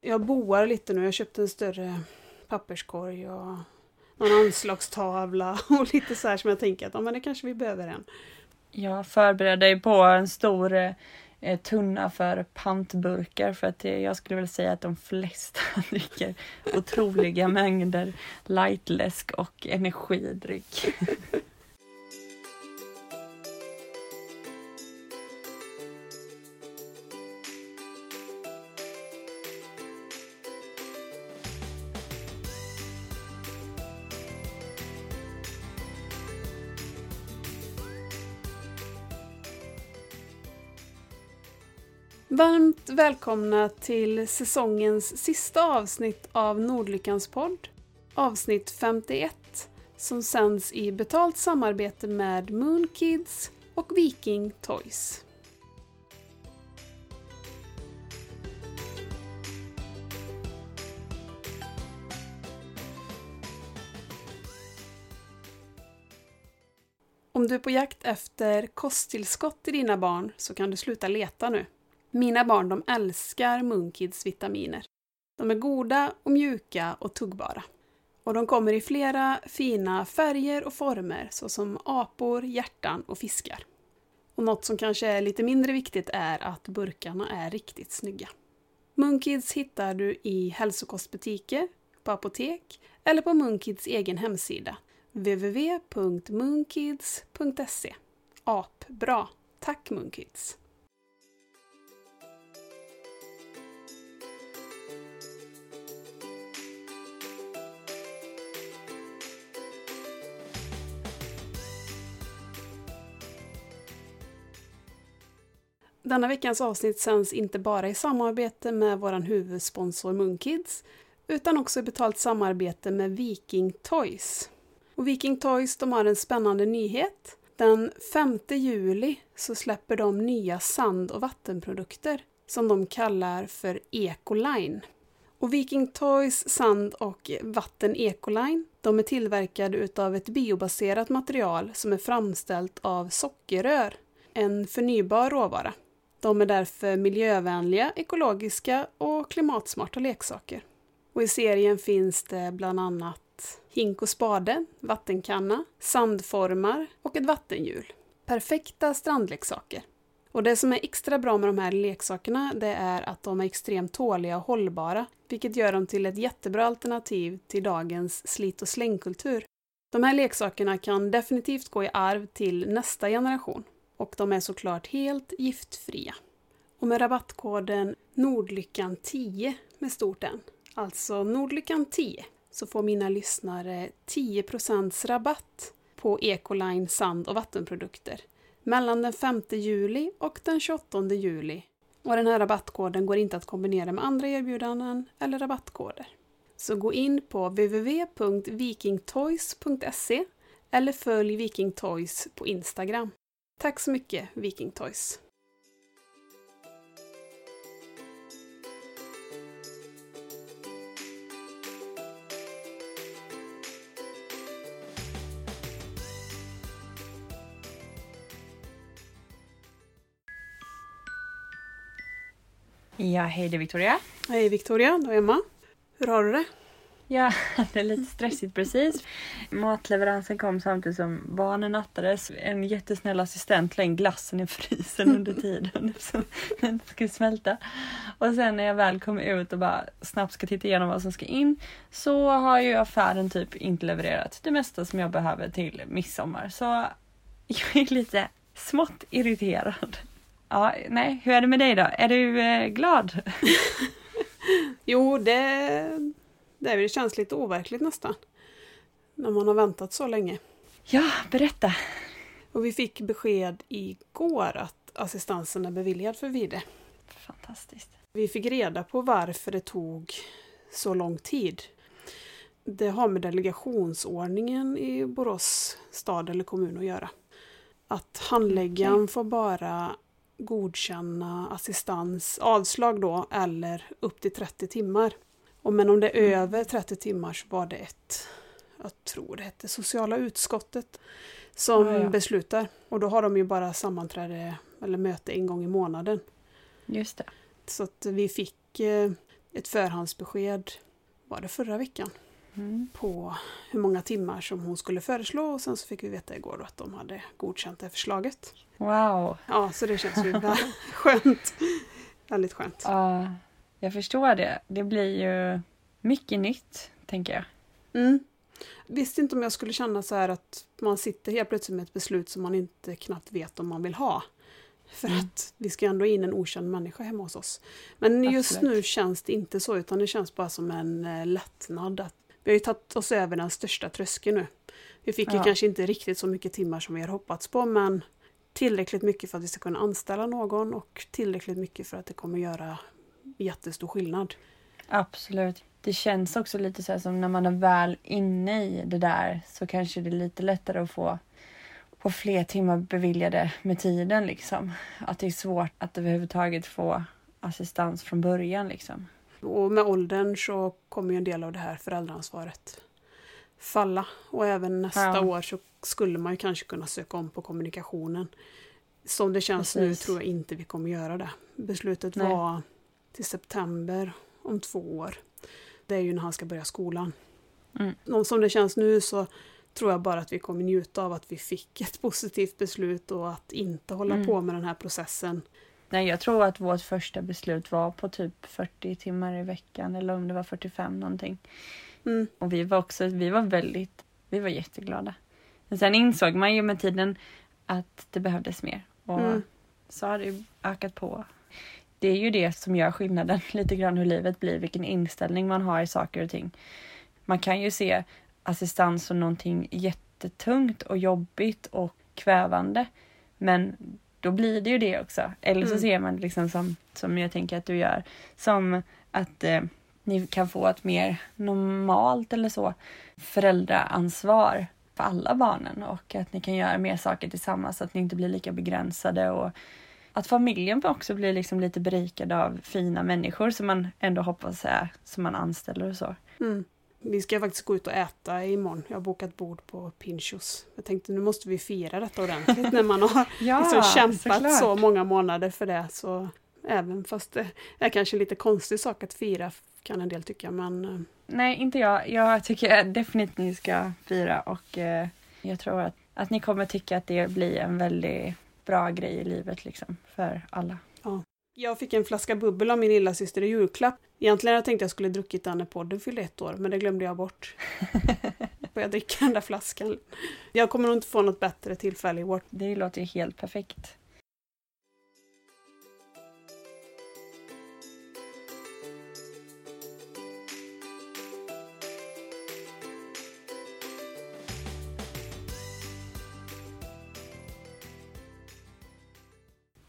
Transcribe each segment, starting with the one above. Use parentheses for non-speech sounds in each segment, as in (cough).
Jag boar lite nu. Jag köpte en större papperskorg och någon anslagstavla (laughs) och lite så här som jag tänker att ja, men det kanske vi behöver en. Jag förbereder dig på en stor eh, tunna för pantburkar för att eh, jag skulle vilja säga att de flesta (laughs) dricker otroliga mängder lightläsk och energidryck. (laughs) Varmt välkomna till säsongens sista avsnitt av Nordlyckans podd. Avsnitt 51 som sänds i betalt samarbete med Moonkids och Viking Toys. Om du är på jakt efter kosttillskott till dina barn så kan du sluta leta nu. Mina barn de älskar Munkids vitaminer. De är goda och mjuka och tuggbara. Och de kommer i flera fina färger och former såsom apor, hjärtan och fiskar. Och något som kanske är lite mindre viktigt är att burkarna är riktigt snygga. Munkids hittar du i hälsokostbutiker, på apotek eller på Munkids egen hemsida www.munkids.se. Apbra! Tack Munkids! Denna veckans avsnitt sänds inte bara i samarbete med vår huvudsponsor Munkids utan också i betalt samarbete med Viking Toys. Och Viking Toys de har en spännande nyhet. Den 5 juli så släpper de nya sand och vattenprodukter som de kallar för Ecoline. Och Viking Toys sand och vatten Ecoline de är tillverkade utav ett biobaserat material som är framställt av sockerrör, en förnybar råvara. De är därför miljövänliga, ekologiska och klimatsmarta leksaker. Och I serien finns det bland annat hink och spade, vattenkanna, sandformar och ett vattenhjul. Perfekta strandleksaker. Och det som är extra bra med de här leksakerna det är att de är extremt tåliga och hållbara, vilket gör dem till ett jättebra alternativ till dagens slit och slängkultur. De här leksakerna kan definitivt gå i arv till nästa generation och de är såklart helt giftfria. Och med rabattkoden Nordlyckan10 med stort N, alltså Nordlyckan10, så får mina lyssnare 10% rabatt på Ecoline sand och vattenprodukter mellan den 5 juli och den 28 juli. Och den här rabattkoden går inte att kombinera med andra erbjudanden eller rabattkoder. Så gå in på www.vikingtoys.se eller följ Viking Toys på Instagram. Tack så mycket Viking Toys! Ja, hej det är Victoria. Hej Victoria, det är Emma. Hur har du det? Ja, (laughs) det är lite stressigt precis. Matleveransen kom samtidigt som barnen nattades. En jättesnäll assistent la in glassen i frysen under (laughs) tiden så den skulle smälta. Och sen när jag väl kom ut och bara snabbt ska titta igenom vad som ska in så har ju affären typ inte levererat det mesta som jag behöver till midsommar. Så jag är lite smått irriterad. Ja, nej, hur är det med dig då? Är du eh, glad? (laughs) jo, det det, det känns lite overkligt nästan. När man har väntat så länge. Ja, berätta! Och vi fick besked igår att assistansen är beviljad för Vide. Fantastiskt. Vi fick reda på varför det tog så lång tid. Det har med delegationsordningen i Borås stad eller kommun att göra. Att handläggaren okay. får bara godkänna assistans, avslag då, eller upp till 30 timmar. Och men om det är mm. över 30 timmar så var det ett, jag tror det hette sociala utskottet, som ja, ja. beslutar. Och då har de ju bara sammanträde eller möte en gång i månaden. Just det. Så att vi fick eh, ett förhandsbesked, var det förra veckan, Mm. på hur många timmar som hon skulle föreslå och sen så fick vi veta igår att de hade godkänt det förslaget. Wow. Ja, så det känns ju (laughs) vä- skönt. Väldigt skönt. Ja, jag förstår det. Det blir ju mycket nytt, tänker jag. Mm. Visste inte om jag skulle känna så här att man sitter helt plötsligt med ett beslut som man inte knappt vet om man vill ha. För Mm. att vi ska ju ändå in en okänd människa hemma hos oss. Men just Absolut. nu känns det inte så, utan det känns bara som en eh, lättnad. Att vi har ju tagit oss över den största tröskeln nu. Vi fick ju Ja. kanske inte riktigt så mycket timmar som vi har hoppats på, men tillräckligt mycket för att vi ska kunna anställa någon och tillräckligt mycket för att det kommer göra jättestor skillnad. Absolut. Det känns också lite så som när man är väl inne i det där så kanske det är lite lättare att få, få fler timmar beviljade med tiden liksom. Att det är svårt att överhuvudtaget få assistans från början liksom. Och med åldern så kommer ju en del av det här föräldraansvaret falla. Och även nästa Ja. år så skulle man ju kanske kunna söka om på kommunikationen. Som det känns nu Precis. tror jag inte vi kommer göra det. Beslutet Nej. var till september om två år. Det är ju när han ska börja skolan. Mm. Som det känns nu så tror jag bara att vi kommer njuta av att vi fick ett (laughs) positivt beslut och att inte hålla Mm. på med den här processen. Nej, jag tror att vårt första beslut var på typ 40 timmar i veckan eller om det var 45 någonting. Mm. Och vi var också, vi var väldigt, vi var jätteglada. Men sen insåg man ju med tiden att det behövdes mer. Och Mm. så har det ökat på. Det är ju det som gör skillnaden (laughs) lite grann hur livet blir, vilken inställning man har i saker och ting. Man kan ju se assistans som någonting jättetungt och jobbigt och kvävande. Men då blir det ju det också. Eller så Mm. ser man det liksom som, som jag tänker att du gör, som att eh, ni kan få ett mer normalt eller så föräldraansvar för alla barnen och att ni kan göra mer saker tillsammans så att ni inte blir lika begränsade och att familjen också blir liksom lite berikad av fina människor som man ändå hoppas är som man anställer och så. Mm. Vi ska faktiskt gå ut och äta imorgon. Jag har bokat bord på Pinchos. Jag tänkte nu måste vi fira detta ordentligt när man har (laughs) Ja, liksom kämpat så många månader för det. Så även fast det är kanske en lite konstig sak att fira kan en del tycka. Men eh, Nej, inte jag. Jag tycker definitivt ni ska fira och eh, jag tror att, att ni kommer tycka att det blir en väldigt bra grej i livet liksom för alla. jag fick en flaska bubbel av min lilla syster i julklapp. Egentligen hade jag tänkt att jag skulle druckit den när podden fyllde ett år, men det glömde jag bort. (laughs) Får jag dricka den där flaskan? Jag kommer nog inte få något bättre tillfälle i år. Det låter ju helt perfekt.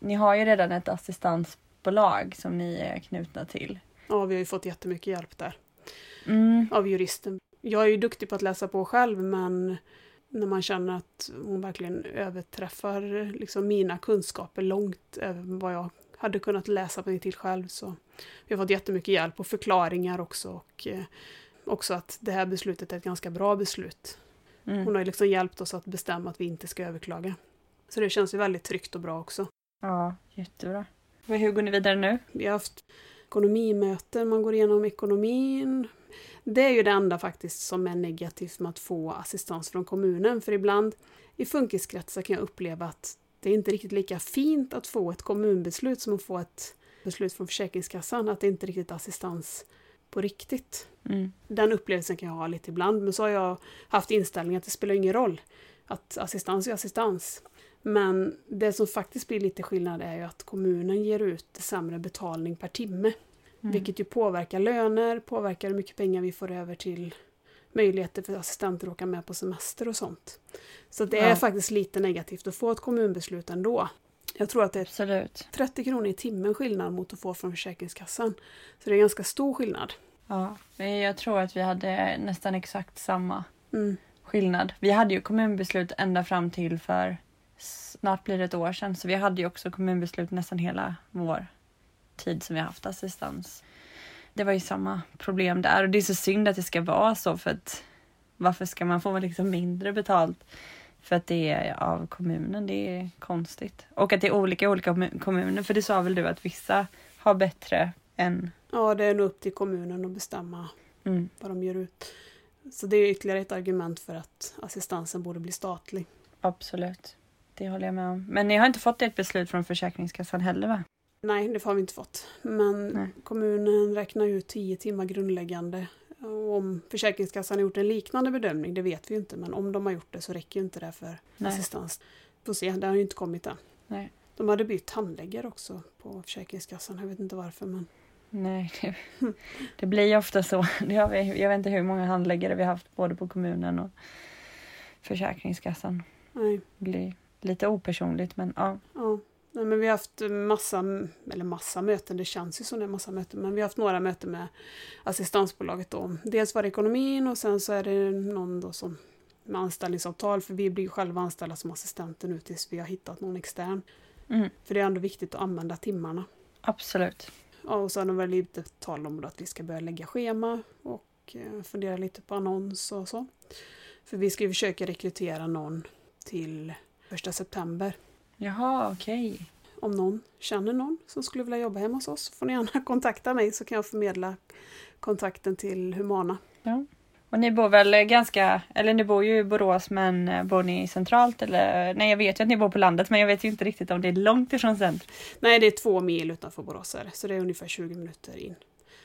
Ni har ju redan ett assistansbolag som ni är knutna till. Ja, vi har ju fått jättemycket hjälp där. Mm. av juristen. Jag är ju duktig på att läsa på själv men när man känner att hon verkligen överträffar liksom mina kunskaper långt över vad jag hade kunnat läsa mig till själv så vi har fått jättemycket hjälp och förklaringar också och eh, också att det här beslutet är ett ganska bra beslut. Mm. Hon har liksom hjälpt oss att bestämma att vi inte ska överklaga. Så det känns ju väldigt tryggt och bra också. Ja, jättebra. Och hur går ni vidare nu? Vi har haft ekonomimöten, man går igenom ekonomin. Det är ju det enda faktiskt som är negativt med att få assistans från kommunen. För ibland i funkiskretsar kan jag uppleva att det är inte riktigt lika fint att få ett kommunbeslut som att få ett beslut från Försäkringskassan. Att det inte är riktigt assistans på riktigt. Mm. Den upplevelsen kan jag ha lite ibland. Men så har jag haft inställningen att det spelar ingen roll. Att assistans är assistans. Men det som faktiskt blir lite skillnad är ju att kommunen ger ut sämre betalning per timme. Mm. Vilket ju påverkar löner, påverkar hur mycket pengar vi får över till möjligheter för assistenter att åka med på semester och sånt. Så det är Ja. faktiskt lite negativt att få ett kommunbeslut ändå. Jag tror att det är Absolut. 30 kronor i timmen skillnad mot att få från Försäkringskassan. Så det är ganska stor skillnad. Ja, men jag tror att vi hade nästan exakt samma Mm. skillnad. Vi hade ju kommunbeslut ända fram till för snart blir det ett år sedan. Så vi hade ju också kommunbeslut nästan hela vår tid som vi haft assistans. Det var ju samma problem där och det är så synd att det ska vara så för att varför ska man få liksom mindre betalt för att det är av kommunen? Det är konstigt. Och att det är olika i olika kommu- kommuner för det sa väl du att vissa har bättre än Ja, det är nog upp till kommunen att bestämma Mm. vad de gör ut. Så det är ytterligare ett argument för att assistansen borde bli statlig. Absolut. Det håller jag med om. Men ni har inte fått ett beslut från Försäkringskassan heller va? Nej, det har vi inte fått. Men Nej. kommunen räknar ut 10 timmar grundläggande. Och om Försäkringskassan har gjort en liknande bedömning, det vet vi ju inte. Men om de har gjort det så räcker ju inte det för Nej. assistans. Får se, det har ju inte kommit än. Nej. De hade bytt handläggare också på Försäkringskassan. Jag vet inte varför men... Nej, det, (laughs) det blir ju ofta så. Det har vi, jag vet inte hur många handläggare vi har haft både på kommunen och Försäkringskassan. Nej. Det blir lite opersonligt men ja. Ja. Nej, men vi har haft massa, eller massa möten, det känns ju som det är massa möten, men vi har haft några möten med assistansbolaget då. Dels var det ekonomin och sen så är det någon då som med anställningsavtal, för vi blir ju själva anställda som assistenter nu tills vi har hittat någon extern. Mm, För det är ändå viktigt att använda timmarna. absolut. Ja, och så har väl lite tal om då att vi ska börja lägga schema och eh, fundera lite på annons och så. För vi ska ju försöka rekrytera någon till första september. Jaha, okej. Om någon känner någon som skulle vilja jobba hemma hos oss får ni gärna (laughs) kontakta mig så kan jag förmedla kontakten till Humana. Och ni bor väl ganska, eller ni bor ju i Borås men eh, bor ni centralt eller? Nej jag vet ju att ni bor på landet men jag vet ju inte riktigt om det är långt ifrån centrum. Nej, det är två mil utanför Borås är det, så det är ungefär 20 minuter in.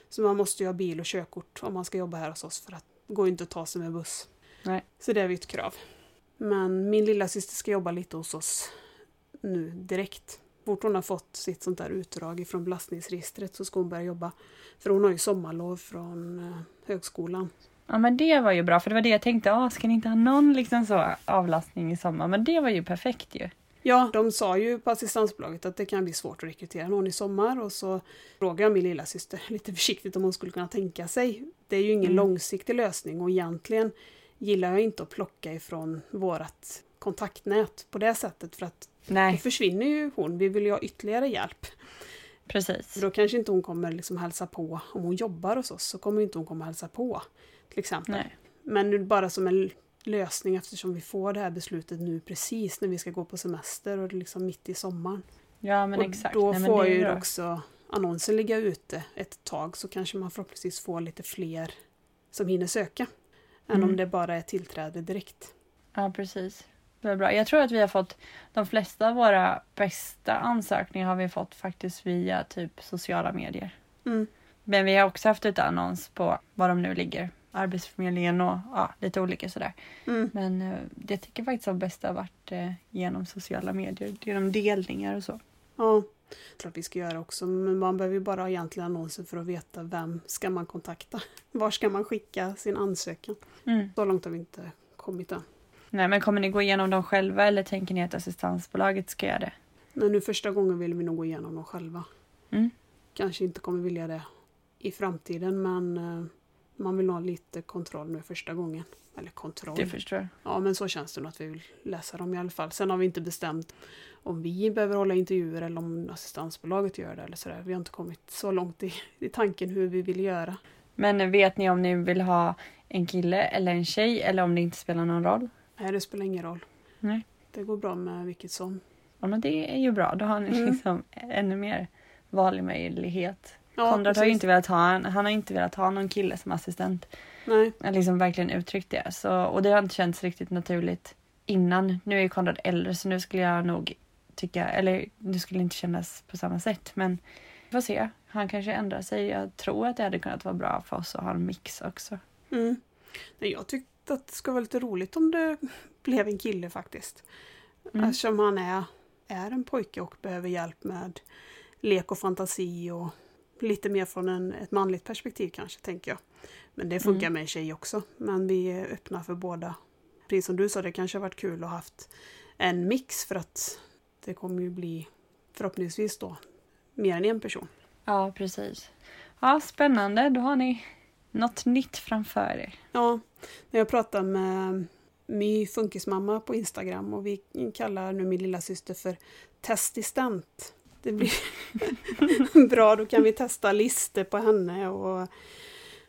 Så man måste ju ha bil och körkort om man ska jobba här hos oss för att det går ju inte att ta sig med buss. Nej. Så det är ju ett krav. Men min lilla syster ska jobba lite hos oss nu direkt. Fort hon har fått sitt sånt där utdrag ifrån belastningsregistret så ska hon börja jobba. För hon har ju sommarlov från eh, högskolan. Ja men det var ju bra för det var det jag tänkte, ah, ska ni inte ha någon liksom så avlastning i sommar? Men det var ju perfekt ju. Ja, de sa ju på assistansbolaget att det kan bli svårt att rekrytera någon i sommar och så frågade jag min lilla syster (laughs) lite försiktigt om hon skulle kunna tänka sig. Det är ju ingen Mm. långsiktig lösning och egentligen gillar jag inte att plocka ifrån vårat kontaktnät på det sättet för att då Nej, försvinner ju hon. Vi vill ju ha ytterligare hjälp. precis. Då kanske inte hon kommer liksom hälsa på. Om hon jobbar hos oss så kommer inte hon komma hälsa på. Till exempel. Nej. Men nu bara som en lösning eftersom vi får det här beslutet nu precis när vi ska gå på semester och det är liksom mitt i sommaren. Ja men och exakt. då Nej, men får ju också annonsen ligga ute ett tag så kanske man förhoppningsvis får lite fler som hinner söka. Än Mm. om det bara är tillträde direkt. Ja precis. Det var bra. Jag tror att vi har fått de flesta av våra bästa ansökningar har vi fått faktiskt via typ sociala medier. Mm. Men vi har också haft ut annons på var de nu ligger. Arbetsförmedlingen och ja, lite olika sådär. Mm. Men eh, det tycker jag faktiskt de bästa har varit eh, genom sociala medier. Genom delningar och så. Ja, klart vi ska göra också. Men man behöver ju bara ha egentligen annonser för att veta vem ska man kontakta. (laughs) Var ska man skicka sin ansökan? Mm. Så långt har vi inte kommit än. Nej men kommer ni gå igenom dem själva eller tänker ni att assistansbolaget ska göra det? Men nu första gången vill vi nog gå igenom dem själva. Mm. Kanske inte kommer vilja det i framtiden men eh, man vill ha lite kontroll nu första gången. Eller kontroll. Det förstår jag. Ja men så känns det nog att vi vill läsa dem i alla fall. Sen har vi inte bestämt om vi behöver hålla intervjuer eller om assistansbolaget gör det eller sådär. Vi har inte kommit så långt i, i tanken hur vi vill göra. Men vet ni om ni vill ha en kille eller en tjej eller om det inte spelar någon roll? Nej det spelar ingen roll. Nej. Det går bra med vilket som. Ja men det är ju bra. Då har ni Mm. liksom ännu mer valmöjlighet. Ja, Konrad har ju inte velat ha en, han har inte velat ha någon kille som assistent. Nej. Han liksom verkligen uttryckt det. Så, och det har inte känts riktigt naturligt innan. Nu är Konrad äldre så nu skulle jag nog tycka, eller det skulle inte kännas på samma sätt. Men vi får se. Han kanske ändrar sig. Jag tror att det hade kunnat vara bra för oss att ha en mix också. Mm. Nej, jag tyckte att det skulle vara lite roligt om det blev en kille faktiskt. Mm. Eftersom han är, är en pojke och behöver hjälp med lek och fantasi och lite mer från en, ett manligt perspektiv kanske, tänker jag. Men det funkar Mm. med en tjej också. Men vi är öppna för båda. Precis som du sa, det kanske har varit kul att ha haft en mix för att det kommer ju bli förhoppningsvis då mer än en person. Ja, precis. Ja, spännande. Då har ni något nytt framför er. Ja, när jag pratar med My funkismamma på Instagram och vi kallar nu min lilla syster för testistent. Det blir (laughs) bra, då kan vi testa listor på henne och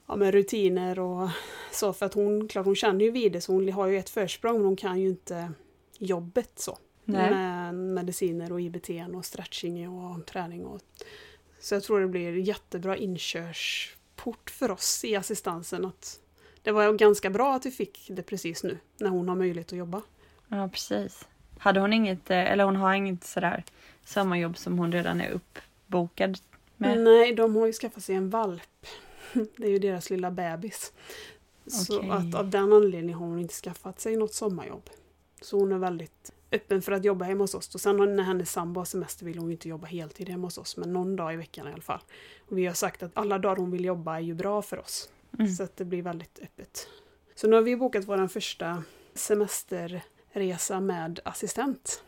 ja, med rutiner och så för att hon, klart hon känner ju vid det så hon har ju ett försprång men hon kan ju inte jobbet så. Nej. Med mediciner och IBT och stretching och träning och Så jag tror det blir jättebra inkörsport för oss i assistansen. Att det var ganska bra att vi fick det precis nu, när hon har möjlighet att jobba. Ja, precis. Hade hon inget, eh, eller hon har inget sådär sommarjobb som hon redan är uppbokad med? Nej, de har ju skaffat sig en valp. (laughs) Det är ju deras lilla bebis. Så Okej. att av den anledningen har hon inte skaffat sig något sommarjobb. Så hon är väldigt öppen för att jobba hemma hos oss. Och sen när hennes sambo har semester vill hon inte jobba heltid hemma hos oss, men någon dag i veckan i alla fall. Och vi har sagt att alla dagar hon vill jobba är ju bra för oss. Mm. Så att det blir väldigt öppet. Så nu har vi bokat vår första semesterresa med assistent.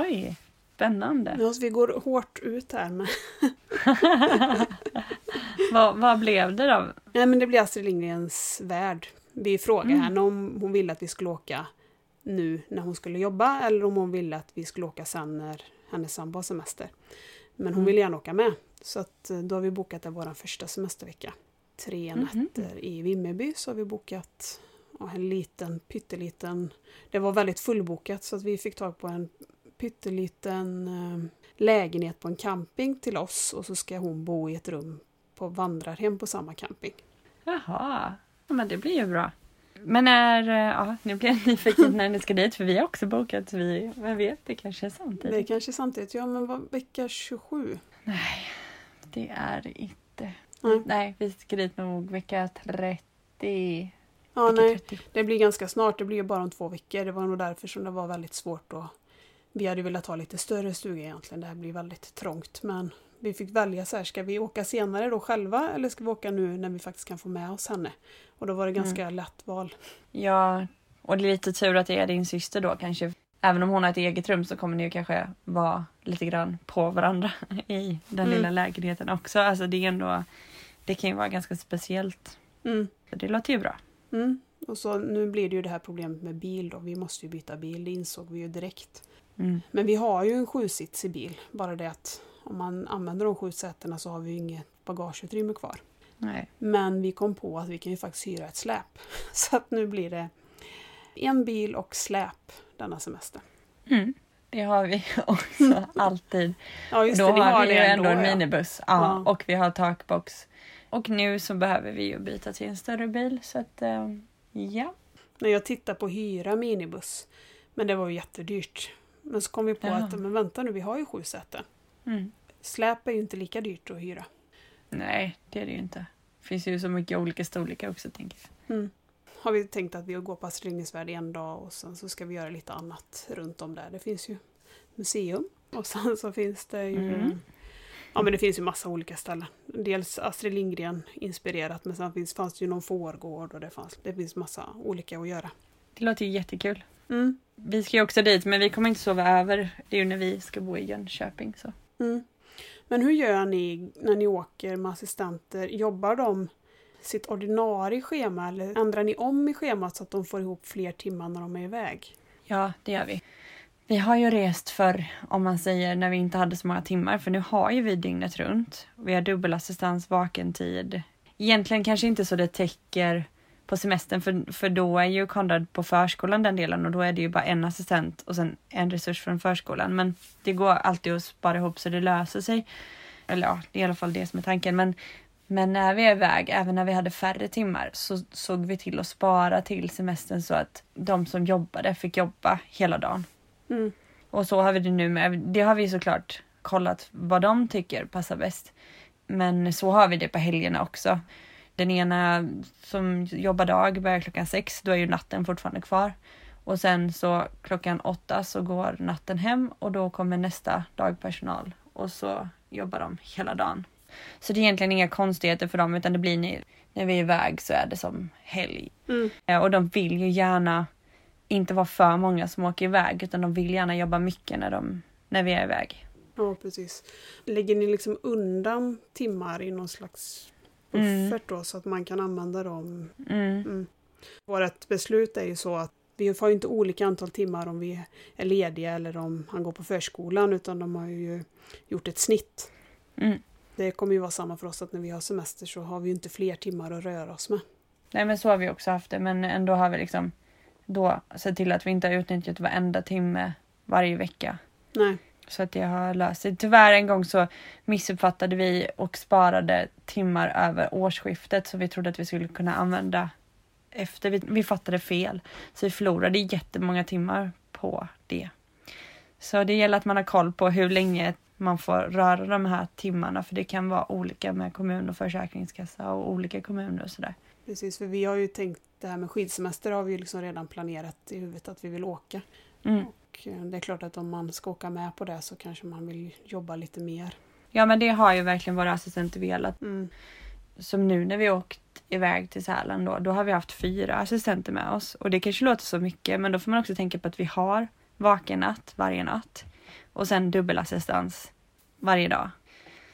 Oj, spännande. Ja, vi går hårt ut här med (laughs) vad, vad blev det då? Nej men det blir Astrid Lindgrens värld. Vi frågade Mm. henne om hon ville att vi skulle åka nu när hon skulle jobba eller om hon ville att vi skulle åka sen när hennes sambo har semester. Men hon Mm. ville gärna åka med. Så att, eh, då har vi bokat vår första semestervecka. Tre Mhm. nätter i Vimmerby så har vi bokat ja, en liten pytteliten... Det var väldigt fullbokat så att vi fick tag på en pytteliten eh, lägenhet på en camping till oss och så ska hon bo i ett rum på vandrarhem på samma camping. Jaha, ja, men det blir ju bra. Men är, eh, ja, nu blir jag (laughs) nyfiken när ni ska dit för vi har också bokat. Vi, vem vet, det kanske är samtidigt. Det är kanske samtidigt, ja men vad, vecka 27? Nej, det är inte. Nej. Nej, vi ska dit nog vecka 30. Ja, vecka nej, 30. det blir ganska snart, det blir ju bara om två veckor. Det var nog därför som det var väldigt svårt att... Vi hade velat ha lite större stuga egentligen, det här blir väldigt trångt. Men vi fick välja så här, ska vi åka senare då själva eller ska vi åka nu när vi faktiskt kan få med oss henne? Och då var det ganska lätt val. Ja, och det är lite tur att det är din syster då kanske. Även om hon har ett eget rum så kommer ni ju kanske vara lite grann på varandra (laughs) i den Mm. lilla lägenheten också. Alltså det är ändå, det kan ju vara ganska speciellt. Mm. Så det låter ju bra. Mm. Och så nu blir det ju det här problemet med bil då. Vi måste ju byta bil, det insåg vi ju direkt. Mm. Men vi har ju en sjusitsig bil, bara det att om man använder de sju sätena så har vi inget bagageutrymme kvar. Nej. Men vi kom på att vi kan ju faktiskt hyra ett släp. (laughs) Så att nu blir det en bil och släp denna semester. Mm. Det har vi (laughs) också alltid. Ja just Då det, har vi ju ändå en ja. minibuss. Ja, Ja. Och vi har takbox. Och nu så behöver vi ju byta till en större bil. Så att, eh, ja. När jag tittade på hyra minibuss. Men det var ju jättedyrt. Men så kom vi på Ja. att men vänta nu, vi har ju sju säten. Mm. Släp är ju inte lika dyrt att hyra. Nej, det är det ju inte. Det finns ju så mycket olika storlekar också tänker jag. Mm. Har vi tänkt att vi går på Astrid Lindgrens Värld en dag och sen så ska vi göra lite annat runt om där. Det finns ju museum och (laughs) sen så finns det ju Mm. Ja men det finns ju massa olika ställen. Dels Astrid Lindgren inspirerat men sen finns, fanns det ju någon fårgård och det, fanns, det finns massa olika att göra. Det låter ju jättekul. Mm. Vi ska ju också dit men vi kommer inte sova över. Det är ju när vi ska bo i Jönköping. Så. Mm. Men hur gör ni när ni åker med assistenter? Jobbar de sitt ordinarie schema eller ändrar ni om i schemat så att de får ihop fler timmar när de är iväg? Ja, det gör vi. Vi har ju rest för om man säger när vi inte hade så många timmar för nu har ju vi dygnet runt. Vi har dubbelassistans, vakentid. Egentligen kanske inte så det täcker på semestern för, för då är ju Konrad på förskolan den delen och då är det ju bara en assistent och sen en resurs från förskolan. Men det går alltid att spara ihop så det löser sig. Eller ja, det är i alla fall det som är tanken. Men, men när vi är iväg, även när vi hade färre timmar, så såg vi till att spara till semestern så att de som jobbade fick jobba hela dagen. Mm. Och så har vi det nu med. Det har vi såklart kollat vad de tycker passar bäst. Men så har vi det på helgerna också. Den ena som jobbar dag börjar klockan sex, då är ju natten fortfarande kvar. Och sen så klockan åtta så går natten hem och då kommer nästa dagpersonal och så jobbar de hela dagen. Så det är egentligen inga konstigheter för dem utan det blir när, när vi är iväg så är det som helg. Mm. Eh, Och de vill ju gärna inte vara för många som åker iväg utan de vill gärna jobba mycket när, de, när vi är iväg. Ja, precis. Lägger ni liksom undan timmar i någon slags. Buffert då så att man kan använda dem? Mm. Mm. Vårt beslut är ju så att vi får ju inte olika antal timmar om vi är lediga eller om han går på förskolan utan de har ju gjort ett snitt. Mm. Det kommer ju vara samma för oss att när vi har semester så har vi ju inte fler timmar att röra oss med. Nej men så har vi också haft det men ändå har vi liksom då sett till att vi inte har utnyttjat varenda timme varje vecka. Nej. Så att det har löst sig. Tyvärr en gång så missuppfattade vi och sparade timmar över årsskiftet så vi trodde att vi skulle kunna använda efter. Vi, vi fattade fel. Så vi förlorade jättemånga timmar på det. Så det gäller att man har koll på hur länge man får röra de här timmarna för det kan vara olika med kommun och försäkringskassa och olika kommuner och sådär. Precis, för vi har ju tänkt det här med skidsemester har vi ju liksom redan planerat i huvudet att vi vill åka. Mm. Och eh, det är klart att om man ska åka med på det så kanske man vill jobba lite mer. Ja men det har ju verkligen våra assistenter velat. Mm. Som nu när vi åkt iväg till Sälen då, då har vi haft fyra assistenter med oss. Och det kanske låter så mycket men då får man också tänka på att vi har vaken natt varje natt. Och sen dubbelassistans varje dag.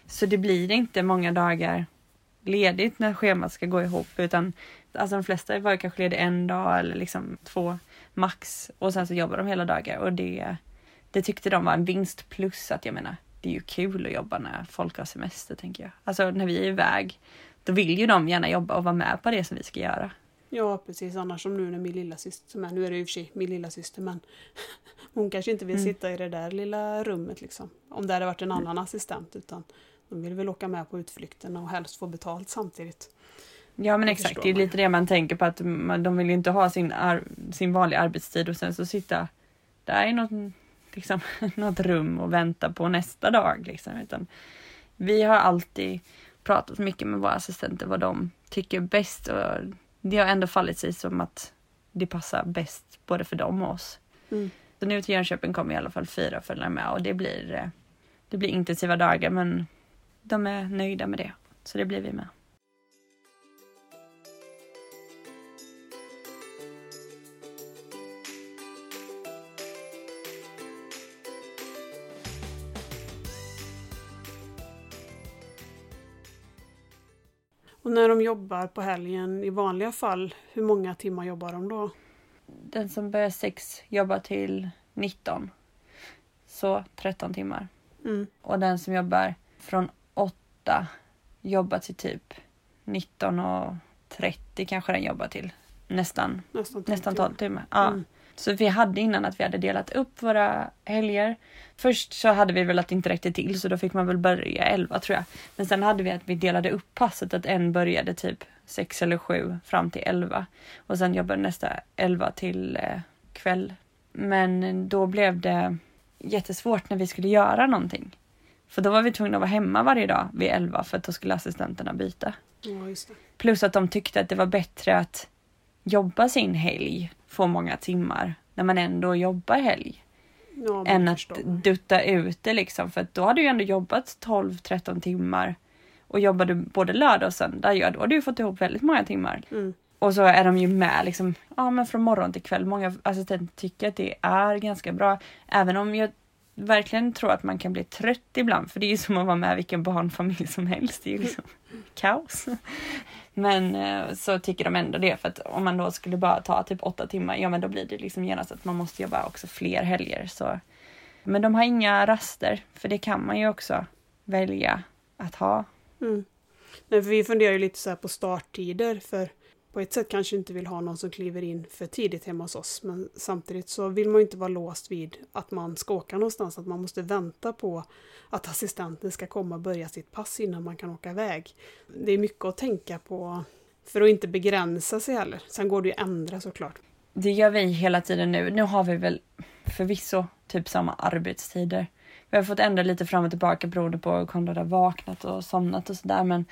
Så det blir inte många dagar ledigt när schemat ska gå ihop utan alltså de flesta var kanske lediga en dag eller liksom två max och sen så jobbar de hela dagar och det, det tyckte de var en vinst plus att jag menar det är ju kul att jobba när folk har semester tänker jag. Alltså när vi är iväg då vill ju de gärna jobba och vara med på det som vi ska göra. Ja precis, annars som nu när min lilla syster, men nu är det i och för sig min lilla syster men (laughs) hon kanske inte vill Mm. sitta i det där lilla rummet liksom. Om det hade varit en annan assistent utan de vill väl åka med på utflykterna och helst få betalt samtidigt. Ja men exakt, det är lite det man tänker på att man, de vill ju inte ha sin, ar, sin vanliga arbetstid och sen så sitta där i något, liksom, (laughs) något rum och vänta på nästa dag. Liksom. Utan vi har alltid pratat mycket med våra assistenter vad de tycker bäst och det har ändå fallit sig som att det passar bäst både för dem och oss. Mm. Så nu till Jönköping kommer i alla fall fyra följa med och det blir, eh, det blir intensiva dagar men de är nöjda med det. Så det blir vi med. När de jobbar på helgen i vanliga fall, hur många timmar jobbar de då? Den som börjar 6 jobbar till 19. Så 13 timmar. Mm. Och den som jobbar från 8 jobbar till typ 19 och 30 kanske den jobbar till. Nästan, Nästan, nästan 12 12 timmar. Ja. Mm. Så vi hade innan att vi hade delat upp våra helger. Först så hade vi väl att det inte räckte till så då fick man väl börja 11 tror jag. Men sen hade vi att vi delade upp passet att en började typ 6 eller 7 fram till 11 och sen jobbade nästa 11 till eh, kväll. Men då blev det jättesvårt när vi skulle göra någonting. För då var vi tvungna att vara hemma varje dag vid 11 för att då skulle assistenterna byta. Ja. Plus att de tyckte att det var bättre att jobba sin helg, få många timmar, när man ändå jobbar helg. Ja, än att dutta ut det liksom. För att då har du ju ändå jobbat 12-13 timmar. Och jobbar du både lördag och söndag, ja då har du fått ihop väldigt många timmar. Mm. Och så är de ju med liksom, ja men från morgon till kväll. Många assistenter tycker att det är ganska bra. Även om jag verkligen tror att man kan bli trött ibland. För det är ju som att vara med vilken barnfamilj som helst. Det är ju liksom kaos. Men eh, så tycker de ändå det. För att om man då skulle bara ta typ åtta timmar, ja men då blir det liksom genast att man måste jobba också fler helger. Så. Men de har inga raster. För det kan man ju också välja att ha. Mm. Nej, för vi funderar ju lite så här på starttider för på ett sätt kanske inte vill ha någon som kliver in för tidigt hemma hos oss men samtidigt så vill man ju inte vara låst vid att man ska åka någonstans, att man måste vänta på att assistenten ska komma och börja sitt pass innan man kan åka iväg. Det är mycket att tänka på för att inte begränsa sig heller. Sen går det ju att ändra såklart. Det gör vi hela tiden nu. Nu har vi väl förvisso typ samma arbetstider. Vi har fått ändra lite fram och tillbaka beroende på hur Konrad har vaknat och somnat och sådär. Men,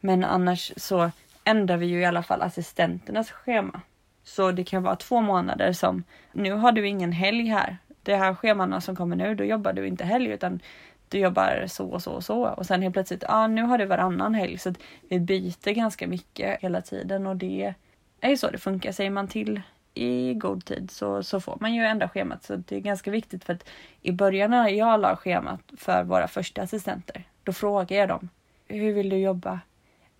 men annars så ändrar vi ju i alla fall assistenternas schema. Så det kan vara två månader som, nu har du ingen helg här. Det här schemana som kommer nu, då jobbar du inte helg utan du jobbar så och så och så. Och sen helt plötsligt, ja ah, nu har du varannan helg. Så att vi byter ganska mycket hela tiden och det är ju så det funkar. Säger man till i god tid så, så får man ju ändra schemat. Så det är ganska viktigt för att i början när jag la schemat för våra första assistenter, då frågar jag dem. Hur vill du jobba?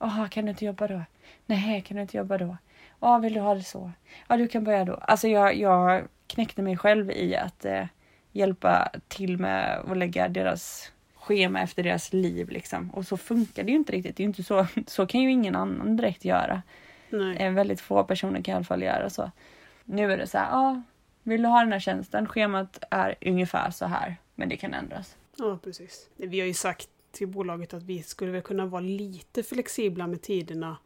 Jaha, kan du inte jobba då? Nej, kan du inte jobba då? Ja, vill du ha det så? Ja, du kan börja då. Alltså jag, jag knäckte mig själv i att eh, hjälpa till med att lägga deras schema efter deras liv liksom. Och så funkar det ju inte riktigt. Det är inte så, (laughs) så kan ju ingen annan direkt göra. Nej. Eh, väldigt få personer kan i alla fall göra så. Nu är det så här, ja, vill du ha den här tjänsten? Schemat är ungefär så här, men det kan ändras. Ja, precis. Vi har ju sagt till bolaget att vi skulle väl kunna vara lite flexibla med tiderna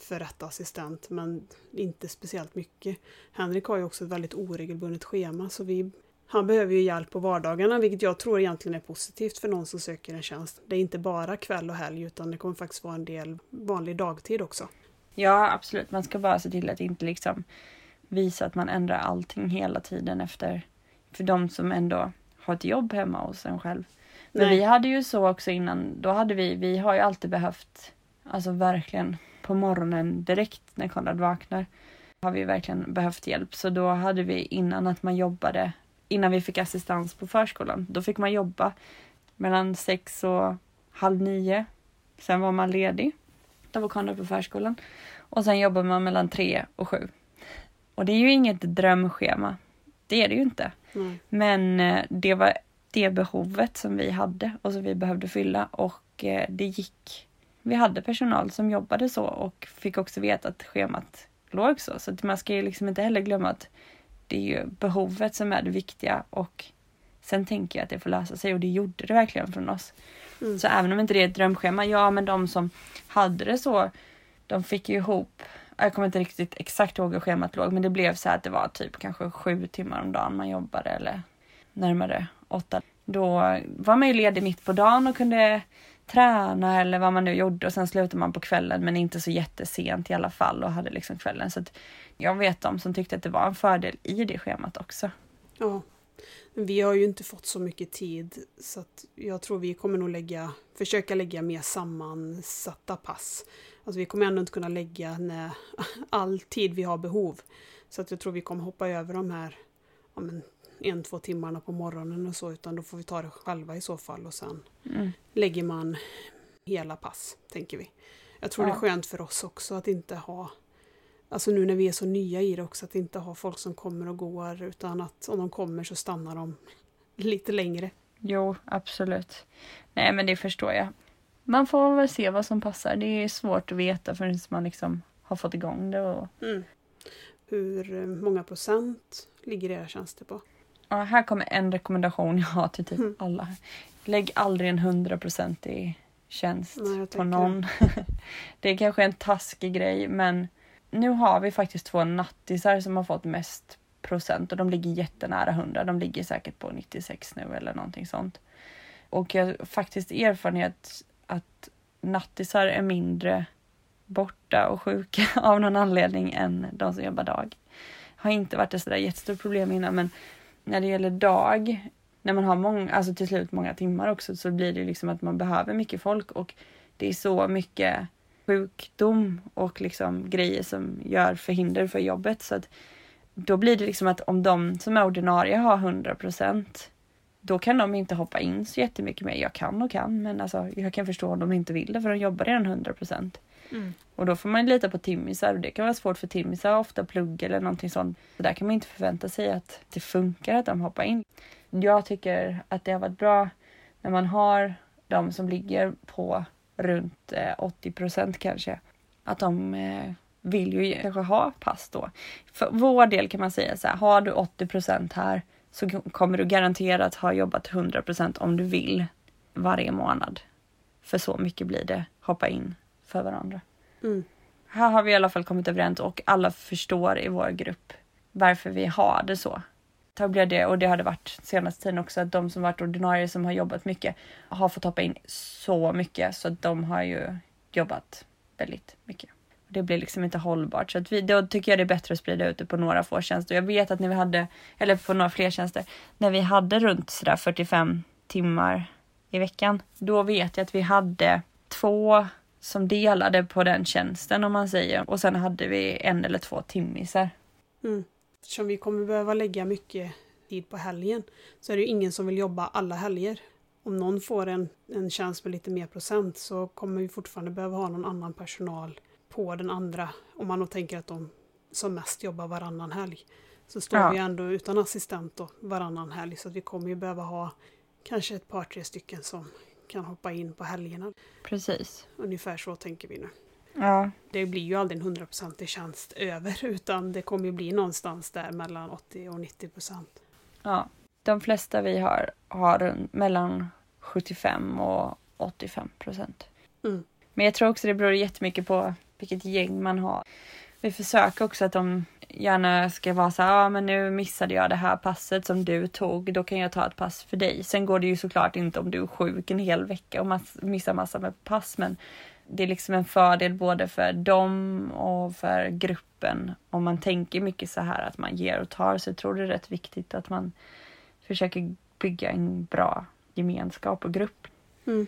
för rätt assistent, men inte speciellt mycket. Henrik har ju också ett väldigt oregelbundet schema, så vi, han behöver ju hjälp på vardagarna, vilket jag tror egentligen är positivt för någon som söker en tjänst. Det är inte bara kväll och helg, utan det kommer faktiskt vara en del vanlig dagtid också. Ja, absolut. Man ska bara se till att inte liksom visa att man ändrar allting hela tiden efter för de som ändå har ett jobb hemma hos en själv. Men Nej. vi hade ju så också innan, då hade vi, vi har ju alltid behövt, alltså verkligen på morgonen direkt när Konrad vaknar, har vi verkligen behövt hjälp. Så då hade vi innan att man jobbade, innan vi fick assistans på förskolan, då fick man jobba mellan sex och halv nio. Sen var man ledig. Då var Konrad på förskolan. Och sen jobbar man mellan tre och sju. Och det är ju inget drömschema. Det är det ju inte. Nej. Men eh, det var det behovet som vi hade och som vi behövde fylla och eh, det gick. Vi hade personal som jobbade så och fick också veta att schemat låg så. Så att man ska ju liksom inte heller glömma att det är ju behovet som är det viktiga och sen tänker jag att det får lösa sig och det gjorde det verkligen från oss. Mm. Så även om inte det är ett drömschema, ja men de som hade det så, de fick ju ihop jag kommer inte riktigt exakt ihåg hur schemat låg, men det blev så att det var typ kanske sju timmar om dagen man jobbade eller närmare åtta. Då var man ju ledig mitt på dagen och kunde träna eller vad man nu gjorde och sen slutade man på kvällen men inte så jättesent i alla fall och hade liksom kvällen. Så att jag vet de som tyckte att det var en fördel i det schemat också. Ja. Vi har ju inte fått så mycket tid så att jag tror vi kommer nog lägga, försöka lägga mer sammansatta pass. Alltså vi kommer ändå inte kunna lägga när, (laughs) all tid vi har behov. Så att jag tror vi kommer hoppa över de här ja, men, en, två timmarna på morgonen och så utan då får vi ta det själva i så fall och sen Mm. lägger man hela pass, tänker vi. Jag tror Ja. det är skönt för oss också att inte ha Alltså nu när vi är så nya i det också, att inte ha folk som kommer och går utan att om de kommer så stannar de lite längre. Jo, absolut. Nej, men det förstår jag. Man får väl se vad som passar. Det är svårt att veta förrän man liksom har fått igång det. Och... Hur eh, många procent ligger era tjänster på? Ja, här kommer en rekommendation jag har till typ Mm. alla. Lägg aldrig en hundraprocentig tjänst Nej, på någon. (laughs) det är kanske en taskig grej, men nu har vi faktiskt två nattisar som har fått mest procent och de ligger jättenära 100. De ligger säkert på 96 nu eller någonting sånt. Och jag har faktiskt erfarenhet att nattisar är mindre borta och sjuka (laughs) av någon anledning än de som jobbar dag. Har inte varit ett sådär jättestort problem innan men när det gäller dag, när man har många, alltså till slut många timmar också så blir det liksom att man behöver mycket folk och det är så mycket sjukdom och liksom grejer som gör förhinder för jobbet så att då blir det liksom att om de som är ordinarie har 100 procent, då kan de inte hoppa in så jättemycket mer. Jag kan och kan men alltså jag kan förstå om de inte vill det för de jobbar redan 100 procent. Mm. och då får man lita på timmisar och det kan vara svårt för timmisar ofta plugga eller någonting sånt. Så där kan man inte förvänta sig att det funkar att de hoppar in. Jag tycker att det har varit bra när man har de som ligger på runt eh, 80% kanske. Att de eh, vill ju kanske ha pass då. För vår del kan man säga så här, har du 80% här så kommer du garanterat ha jobbat 100% om du vill varje månad. För så mycket blir det hoppa in för varandra. Mm. Här har vi i alla fall kommit överens och alla förstår i vår grupp varför vi har det så. Då blev det, och det har det varit senaste tiden också, att de som varit ordinarie som har jobbat mycket har fått hoppa in så mycket så att de har ju jobbat väldigt mycket. Det blir liksom inte hållbart så att vi, då tycker jag det är bättre att sprida ut det på några få tjänster. Jag vet att när vi hade, eller på några fler tjänster, när vi hade runt sådär 45 timmar i veckan, då vet jag att vi hade två som delade på den tjänsten om man säger. Och sen hade vi en eller två timmisar. Mm. Eftersom vi kommer behöva lägga mycket tid på helgen så är det ju ingen som vill jobba alla helger. Om någon får en, en tjänst med lite mer procent så kommer vi fortfarande behöva ha någon annan personal på den andra. Om man då tänker att de som mest jobbar varannan helg. Så står Ja. vi ändå utan assistent då, varannan helg så att vi kommer ju behöva ha kanske ett par tre stycken som kan hoppa in på helgerna. Precis. Ungefär så tänker vi nu. Ja, Det blir ju aldrig en hundraprocentig tjänst över (laughs) utan det kommer ju bli någonstans där mellan 80 och 90 procent. ja. De flesta vi har har mellan 75 och 85 procent. Mm. Men jag tror också det beror jättemycket på vilket gäng man har. Vi försöker också att de gärna ska vara så här, ah, men nu missade jag det här passet som du tog, då kan jag ta ett pass för dig. Sen går det ju såklart inte om du är sjuk en hel vecka och mass- missar massa med pass, men det är liksom en fördel både för dem och för gruppen. Om man tänker mycket så här att man ger och tar så jag tror det är rätt viktigt att man försöker bygga en bra gemenskap och grupp. Mm.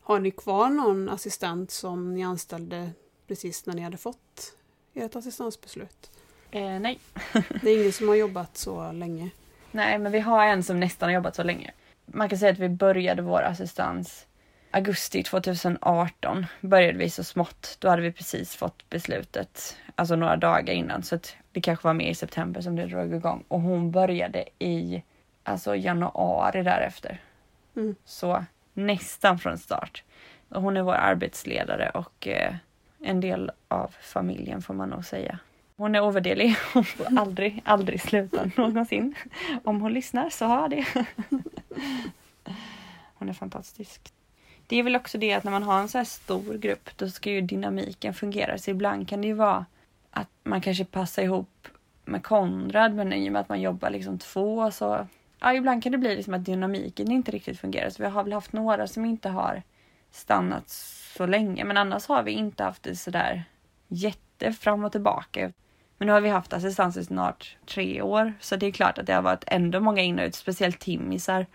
Har ni kvar någon assistent som ni anställde precis när ni hade fått ert assistansbeslut? Eh, nej. (laughs) Det är ingen som har jobbat så länge. Nej, men vi har en som nästan har jobbat så länge. Man kan säga att vi började vår assistans augusti 2018. Började vi så smått. Då hade vi precis fått beslutet, alltså några dagar innan. Så att det kanske var mer i september som det drog igång. Och hon började i alltså januari därefter. Mm. Så nästan från start. Hon är vår arbetsledare och eh, en del av familjen får man nog säga. Hon är ovärderlig. Hon får aldrig, aldrig sluta (laughs) någonsin. Om hon lyssnar så har det. (laughs) Hon är fantastisk. Det är väl också det att när man har en så här stor grupp då ska ju dynamiken fungera. Så ibland kan det ju vara att man kanske passar ihop med Konrad men i och med att man jobbar liksom två så ja, ibland kan det bli liksom att dynamiken inte riktigt fungerar. Så vi har väl haft några som inte har stannat så länge men annars har vi inte haft det sådär jätte fram och tillbaka. Men nu har vi haft assistans i snart tre år så det är klart att det har varit ändå många in och ut, speciellt timmisar.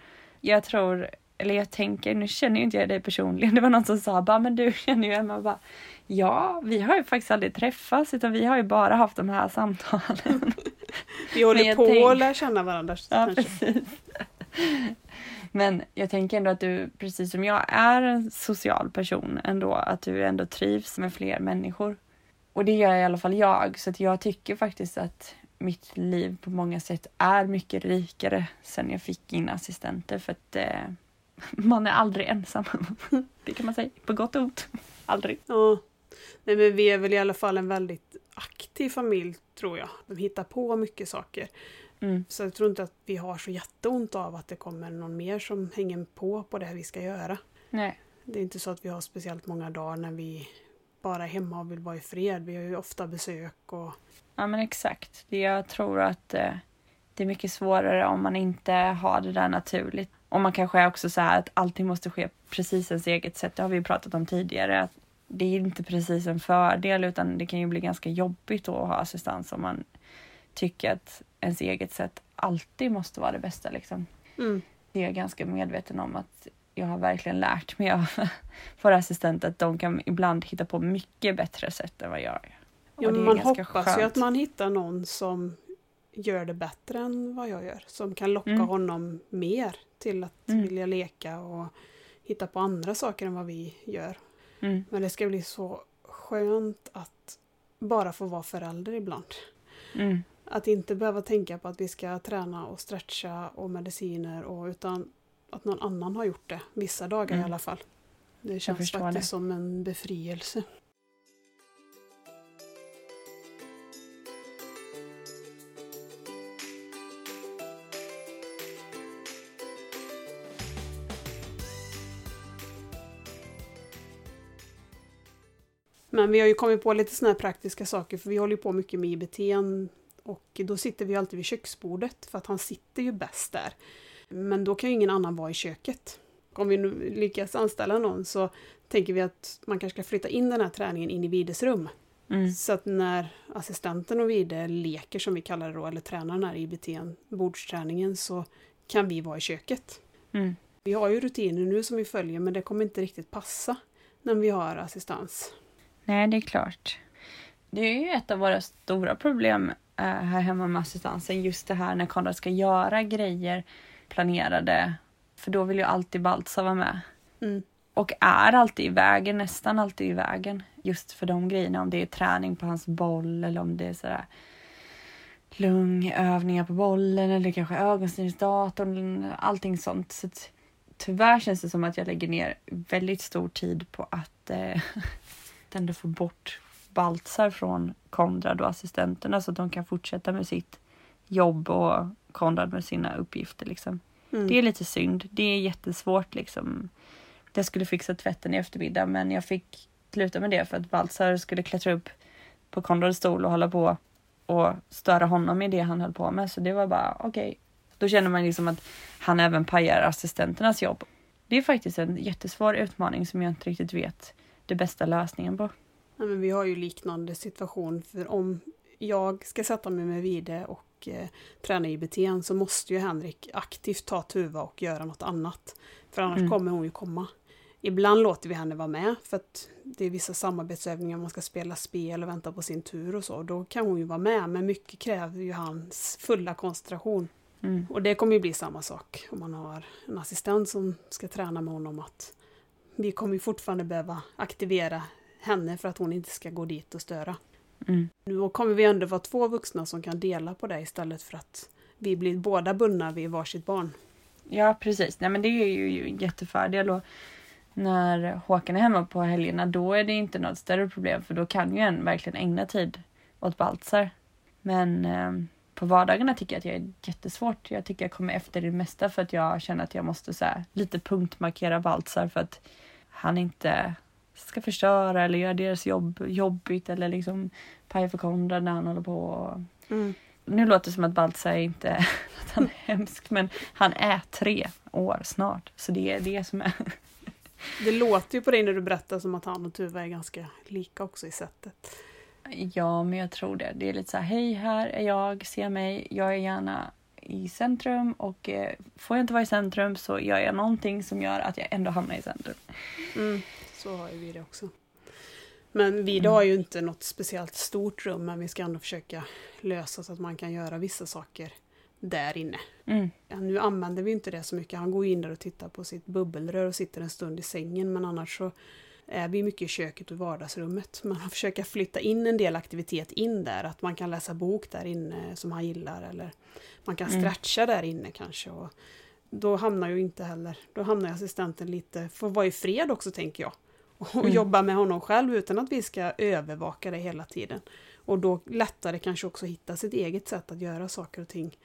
Jag tror, eller jag tänker, nu känner ju inte jag dig personligen, (laughs) det var någon som sa bara men du känner ju Emma bara Ja, vi har ju faktiskt aldrig träffats utan vi har ju bara haft de här samtalen. (laughs) Vi (laughs) håller på tänk- att lära känna varandra Ja, precis. Men jag tänker ändå att du, precis som jag, är en social person ändå. Att du ändå trivs med fler människor. Och det gör i alla fall jag. Så jag tycker faktiskt att mitt liv på många sätt är mycket rikare sen jag fick in assistenter. För att eh, (laughs) man är aldrig ensam. (laughs) Det kan man säga, på gott och ont. Aldrig. Ja. Nej, men vi är väl i alla fall en väldigt aktiv familj tror jag. De hittar på mycket saker. Mm. Så jag tror inte att vi har så jätteont av att det kommer någon mer som hänger på på det här vi ska göra. Nej. Det är inte så att vi har speciellt många dagar när vi bara hemma och vill vara i fred. Vi har ju ofta besök och Ja men exakt. Jag tror att eh, det är mycket svårare om man inte har det där naturligt. Och man kanske är också så här att allting måste ske precis ens eget sätt. Det har vi ju pratat om tidigare. Att det är inte precis en fördel utan det kan ju bli ganska jobbigt att ha assistans om man tycker att ens eget sätt alltid måste vara det bästa. Liksom. mm. Det är jag ganska medveten om att jag har verkligen lärt mig av (laughs) våra assistenter att de kan ibland hitta på mycket bättre sätt än vad jag gör. Ja, man hoppas ju skönt. att man hittar någon som gör det bättre än vad jag gör. Som kan locka Mm. honom mer till att Mm. vilja leka och hitta på andra saker än vad vi gör. Mm. Men det ska bli så skönt att bara få vara förälder ibland. Mm. Att inte behöva tänka på att vi ska träna och stretcha och mediciner och utan att någon annan har gjort det. Vissa dagar i Mm. alla fall. Det känns faktiskt det. som en befrielse. Men vi har ju kommit på lite såna här praktiska saker för vi håller ju på mycket med IBT och då sitter vi alltid vid köksbordet för att han sitter ju bäst där. Men då kan ju ingen annan vara i köket. Om vi nu lyckas anställa någon så tänker vi att man kanske ska flytta in den här träningen in i Vides rum. Mm. Så att när assistenten och Vide leker som vi kallar det då, eller tränar den här IBT, bordsträningen, så kan vi vara i köket. Mm. Vi har ju rutiner nu som vi följer men det kommer inte riktigt passa när vi har assistans. Nej, det är klart. Det är ju ett av våra stora problem eh, här hemma med assistansen. Just det här när Konrad ska göra grejer planerade. För då vill ju alltid Baltzar vara med. Mm. Och är alltid i vägen, nästan alltid i vägen. Just för de grejerna. Om det är träning på hans boll eller om det är sådär lungövningar på bollen eller kanske ögonstyrningsdatorn. Allting sånt. Så tyvärr känns det som att jag lägger ner väldigt stor tid på att eh, (laughs) ändå få bort Baltzar från Konrad och assistenterna så att de kan fortsätta med sitt jobb och Konrad med sina uppgifter. Liksom. Mm. Det är lite synd. Det är jättesvårt liksom. Jag skulle fixa tvätten i eftermiddag men jag fick sluta med det för att Baltzar skulle klättra upp på Konrads stol och hålla på och störa honom i det han höll på med. Så det var bara okej. Okay. Då känner man liksom att han även pajar assistenternas jobb. Det är faktiskt en jättesvår utmaning som jag inte riktigt vet det bästa lösningen på. Ja, men vi har ju liknande situation för om jag ska sätta mig med Vide och eh, träna IBT så måste ju Henrik aktivt ta tuva och göra något annat. För annars mm. kommer hon ju komma. Ibland låter vi henne vara med för att det är vissa samarbetsövningar, man ska spela spel och vänta på sin tur och så. Då kan hon ju vara med, men mycket kräver ju hans fulla koncentration. Mm. Och det kommer ju bli samma sak om man har en assistent som ska träna med honom att vi kommer ju fortfarande behöva aktivera henne för att hon inte ska gå dit och störa. Mm. Nu kommer vi ändå vara två vuxna som kan dela på det istället för att vi blir båda bundna vid varsitt barn. Ja precis, nej men det är ju en jättefördel och när Håkan är hemma på helgerna då är det inte något större problem för då kan ju en verkligen ägna tid åt Baltzar. Men eh, på vardagarna tycker jag att jag är jättesvårt. Jag tycker jag kommer efter det mesta för att jag känner att jag måste så här, lite punktmarkera Baltzar för att han inte ska förstöra eller göra deras jobb jobbigt eller liksom paja för Konrad när han håller på. Mm. Nu låter det som att Baltzar inte (laughs) att han är hemsk men han är tre år snart så det är det som är (laughs) Det låter ju på dig när du berättar som att han och Tuva är ganska lika också i sättet. Ja, men jag tror det. Det är lite så här, hej här är jag, se mig, jag är gärna i centrum och eh, får jag inte vara i centrum så gör jag någonting som gör att jag ändå hamnar i centrum. Mm, så har ju vi det också. Men vi mm. har ju inte något speciellt stort rum men vi ska ändå försöka lösa så att man kan göra vissa saker där inne. Mm. Nu använder vi inte det så mycket. Han går in där och tittar på sitt bubbelrör och sitter en stund i sängen men annars så är vi mycket i köket och vardagsrummet. Man har försökt flytta in en del aktivitet in där, att man kan läsa bok där inne som han gillar eller man kan mm. stretcha mm. där inne kanske. Och då hamnar ju inte heller, då hamnar assistenten lite, får vara i fred också tänker jag. Och mm. jobba med honom själv utan att vi ska övervaka det hela tiden. Och då lättare kanske också hitta sitt eget sätt att göra saker och ting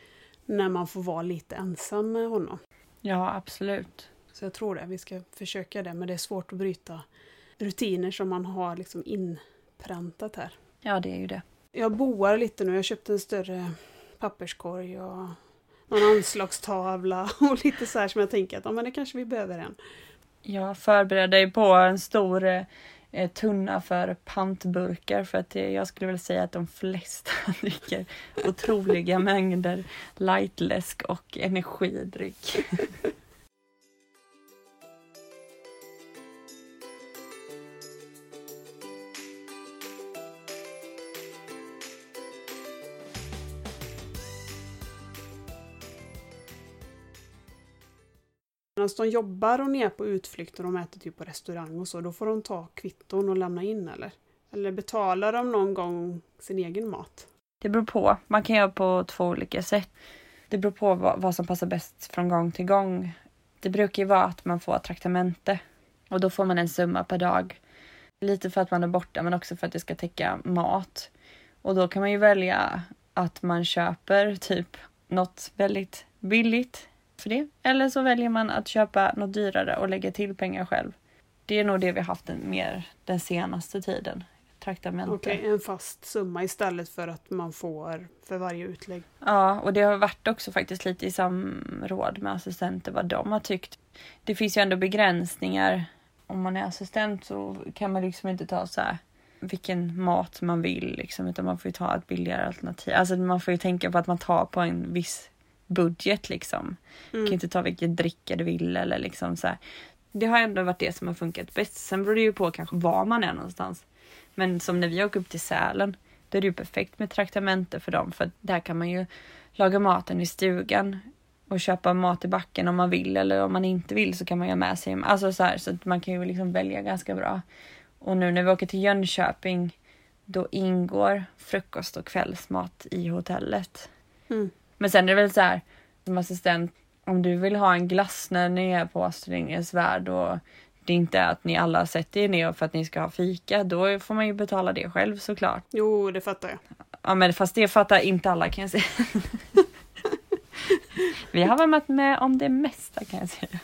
när man får vara lite ensam med honom. Ja, absolut. Så jag tror det, vi ska försöka det, men det är svårt att bryta rutiner som man har liksom inpräntat här. Ja, det är ju det. Jag boar lite nu, jag har köpt en större papperskorg och någon anslagstavla (laughs) och lite så här som jag tänker att ja, men det kanske vi behöver en. Jag förbereder dig på en stor eh, tunna för pantburkar för att eh, jag skulle väl säga att de flesta (laughs) dricker otroliga mängder lightläsk och energidryck. (laughs) Medan de jobbar och är på utflykter och de äter typ på restaurang och så, då får de ta kvitton och lämna in eller? Eller betalar de någon gång sin egen mat? Det beror på. Man kan göra på två olika sätt. Det beror på vad, vad som passar bäst från gång till gång. Det brukar ju vara att man får traktamente och då får man en summa per dag. Lite för att man är borta men också för att det ska täcka mat. Och då kan man ju välja att man köper typ något väldigt billigt för det. Eller så väljer man att köpa något dyrare och lägga till pengar själv. Det är nog det vi haft den, mer den senaste tiden. Traktamente. Okej, okay, en fast summa istället för att man får för varje utlägg. Ja, och det har varit också faktiskt lite i samråd med assistenter vad de har tyckt. Det finns ju ändå begränsningar. Om man är assistent så kan man liksom inte ta så här vilken mat man vill liksom, utan man får ju ta ett billigare alternativ. Alltså man får ju tänka på att man tar på en viss budget liksom. Mm. Du kan inte ta vilken dricka du vill eller liksom så här. Det har ändå varit det som har funkat bäst. Sen beror det ju på kanske var man är någonstans. Men som när vi åker upp till Sälen, då är det ju perfekt med traktamente för dem för där kan man ju laga maten i stugan och köpa mat i backen om man vill eller om man inte vill så kan man ju ha med sig. Alltså så här, så att man kan ju liksom välja ganska bra. Och nu när vi åker till Jönköping då ingår frukost och kvällsmat i hotellet. Mm. Men sen är det väl så här, som assistent, om du vill ha en glass när ni är på Astrid värld och det inte är att ni alla sätter er ner för att ni ska ha fika, då får man ju betala det själv såklart. Jo, det fattar jag. Ja, men fast det fattar inte alla kan jag säga. (laughs) Vi har varit med om det mesta kan jag säga.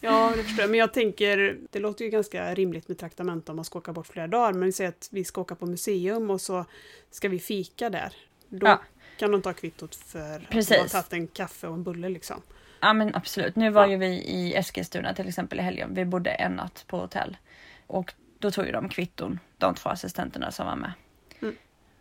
Ja, det förstår jag. Men jag tänker, det låter ju ganska rimligt med traktamente om man ska åka bort flera dagar. Men vi säger att vi ska åka på museum och så ska vi fika där. Då ja. Kan de ta kvittot för Precis. att man har tagit en kaffe och en bulle liksom. Ja men absolut. Nu var ja. ju vi i Eskilstuna till exempel i helgen. Vi bodde en natt på hotell. Och då tog ju de kvitton, de två assistenterna som var med. Mm.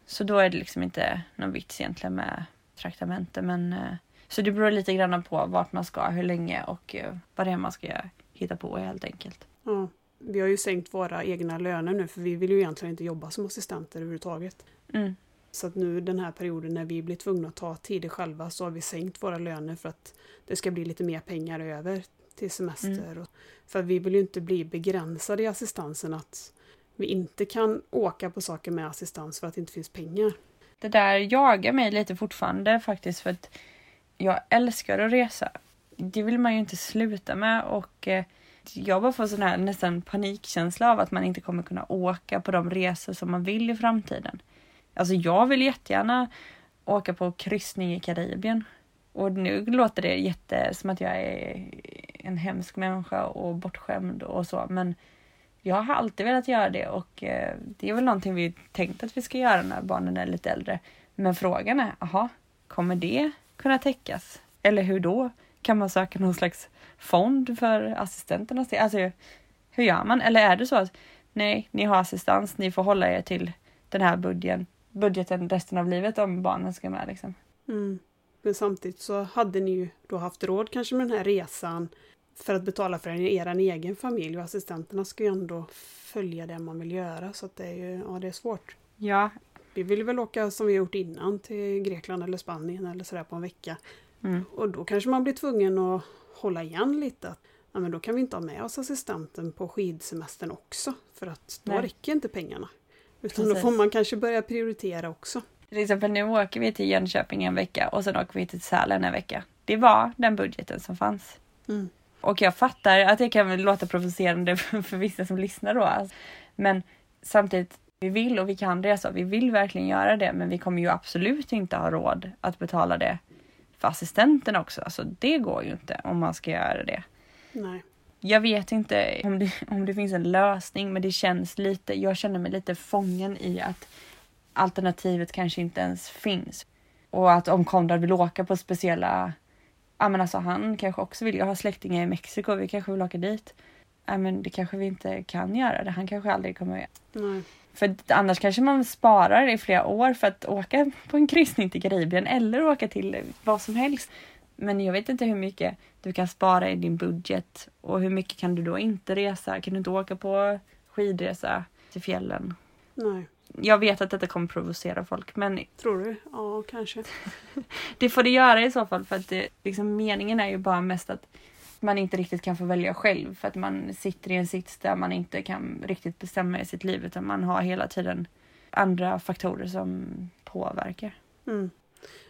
Så då är det liksom inte någon vits egentligen med traktamente. Men, eh, så det beror lite grann på vart man ska, hur länge och eh, vad det är man ska hitta på helt enkelt. Ja. Vi har ju sänkt våra egna löner nu för vi vill ju egentligen inte jobba som assistenter överhuvudtaget. Mm. Så att nu den här perioden när vi blir tvungna att ta tider själva så har vi sänkt våra löner för att det ska bli lite mer pengar över till semester. Mm. För vi vill ju inte bli begränsade i assistansen att vi inte kan åka på saker med assistans för att det inte finns pengar. Det där jagar mig lite fortfarande faktiskt för att jag älskar att resa. Det vill man ju inte sluta med och eh, jag bara får sån här nästan panikkänsla av att man inte kommer kunna åka på de resor som man vill i framtiden. Alltså jag vill jättegärna åka på kryssning i Karibien. Och nu låter det jätte som att jag är en hemsk människa och bortskämd och så men jag har alltid velat göra det och eh, det är väl någonting vi tänkt att vi ska göra när barnen är lite äldre. Men frågan är, aha, kommer det kunna täckas? Eller hur då? Kan man söka någon slags fond för assistenternas del? Alltså, hur gör man? Eller är det så att nej, ni har assistans, ni får hålla er till den här budgeten, budgeten resten av livet om barnen ska med liksom? Mm. Men samtidigt så hade ni ju då haft råd kanske med den här resan för att betala för er egen familj och assistenterna ska ju ändå följa det man vill göra så att det är ju, ja det är svårt. Ja. Vi vill väl åka som vi gjort innan till Grekland eller Spanien eller sådär på en vecka. Mm. Och då kanske man blir tvungen att hålla igen lite. Att, ja, men då kan vi inte ha med oss assistenten på skidsemestern också för att då Nej. räcker inte pengarna. Utan Precis. då får man kanske börja prioritera också. Till exempel nu åker vi till Jönköping en vecka och sen åker vi till Sälen en vecka. Det var den budgeten som fanns. Mm. Och jag fattar att det kan låta provocerande (laughs) för vissa som lyssnar då. Men samtidigt, vi vill och vi kan resa. Vi vill verkligen göra det, men vi kommer ju absolut inte ha råd att betala det för assistenten också. Alltså det går ju inte om man ska göra det. Nej. Jag vet inte om det, (laughs) om det finns en lösning, men det känns lite, jag känner mig lite fången i att alternativet kanske inte ens finns. Och att om Konrad vill åka på speciella ja men alltså han kanske också vill, jag har släktingar i Mexiko, vi kanske vill åka dit. Ja men det kanske vi inte kan göra det, han kanske aldrig kommer Nej. För annars kanske man sparar i flera år för att åka på en kryssning till Karibien eller åka till vad som helst. Men jag vet inte hur mycket du kan spara i din budget och hur mycket kan du då inte resa? Kan du inte åka på skidresa till fjällen? Nej jag vet att detta kommer provocera folk men... Tror du? Ja, kanske. (laughs) det får det göra i så fall för att det, liksom, meningen är ju bara mest att man inte riktigt kan få välja själv för att man sitter i en sits där man inte kan riktigt bestämma i sitt liv utan man har hela tiden andra faktorer som påverkar. Mm.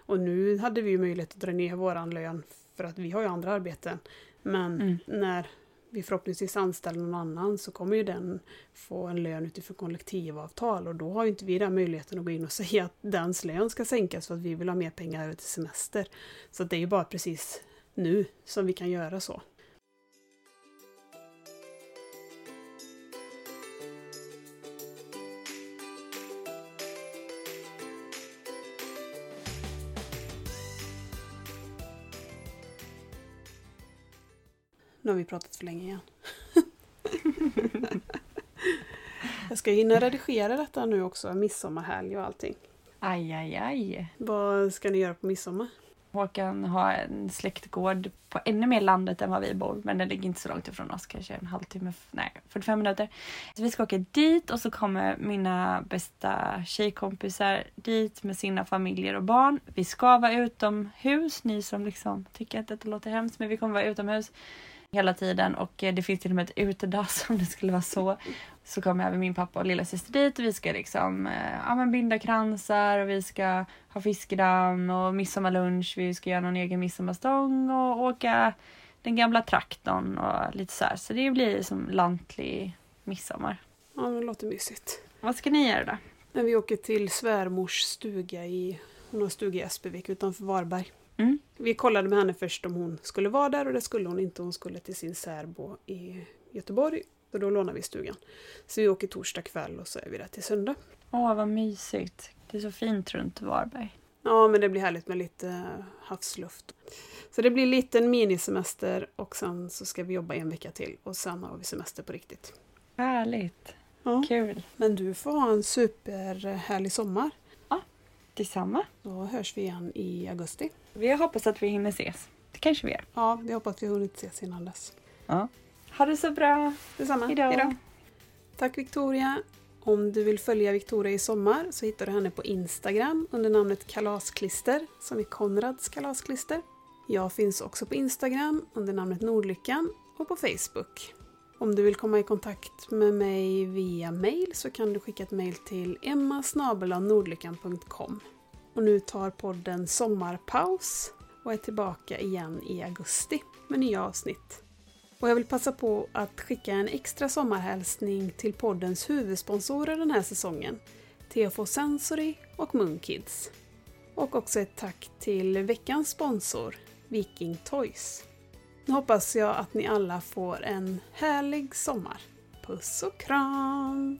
Och nu hade vi ju möjlighet att dra ner våran lön för att vi har ju andra arbeten. Men mm. när vi förhoppningsvis anställer någon annan så kommer ju den få en lön utifrån kollektivavtal och då har ju inte vi den möjligheten att gå in och (laughs) säga att dens lön ska sänkas för att vi vill ha mer pengar över till semester. Så det är ju bara precis nu som vi kan göra så. Nu har vi pratat för länge igen. (laughs) jag ska hinna redigera detta nu också, midsommarhelg och allting. Aj, aj, aj. Vad ska ni göra på midsommar? Håkan har en släktgård på ännu mer landet än vad vi bor. Men den ligger inte så långt ifrån oss, kanske en halvtimme, nej 45 minuter. Så vi ska åka dit och så kommer mina bästa tjejkompisar dit med sina familjer och barn. Vi ska vara utomhus, ni som liksom tycker att detta låter hemskt, men vi kommer vara utomhus. Hela tiden och eh, det finns till och med ett utedass (laughs) om det skulle vara så. Så kommer även min pappa och lilla syster dit och vi ska liksom eh, ja, men binda kransar och vi ska ha fiskedamm och midsommarlunch. Vi ska göra någon egen midsommarstång och åka den gamla traktorn och lite så här. Så det blir som lantlig midsommar. Ja, det låter mysigt. Vad ska ni göra då? Vi åker till svärmors stuga i, hon har stuga i Espevik utanför Varberg. Mm. Vi kollade med henne först om hon skulle vara där och det skulle hon inte. Hon skulle till sin särbo i Göteborg och då lånar vi stugan. Så vi åker torsdag kväll och så är vi där till söndag. Åh, vad mysigt. Det är så fint runt Varberg. Ja, men det blir härligt med lite havsluft. Så det blir lite en minisemester och sen så ska vi jobba en vecka till och sen har vi semester på riktigt. Härligt. Ja. Kul. Men du får ha en superhärlig sommar. Detsamma. Då hörs vi igen i augusti. Vi hoppas att vi hinner ses. Det kanske vi gör. Ja, vi hoppas vi har hunnit ses innan dess. Ja. Ha det så bra. Detsamma. Hejdå. Hejdå. Tack Victoria! Om du vill följa Victoria i sommar så hittar du henne på Instagram under namnet Kalasklister, som är Konrads kalasklister. Jag finns också på Instagram under namnet Nordlyckan och på Facebook. Om du vill komma i kontakt med mig via mail så kan du skicka ett mail till emmasnabelanordlyckan.com. Och nu tar podden sommarpaus och är tillbaka igen i augusti med nya avsnitt. Och jag vill passa på att skicka en extra sommarhälsning till poddens huvudsponsorer den här säsongen, TFO Sensory och Moonkids. Och också ett tack till veckans sponsor, Viking Toys. Nu hoppas jag att ni alla får en härlig sommar. Puss och kram!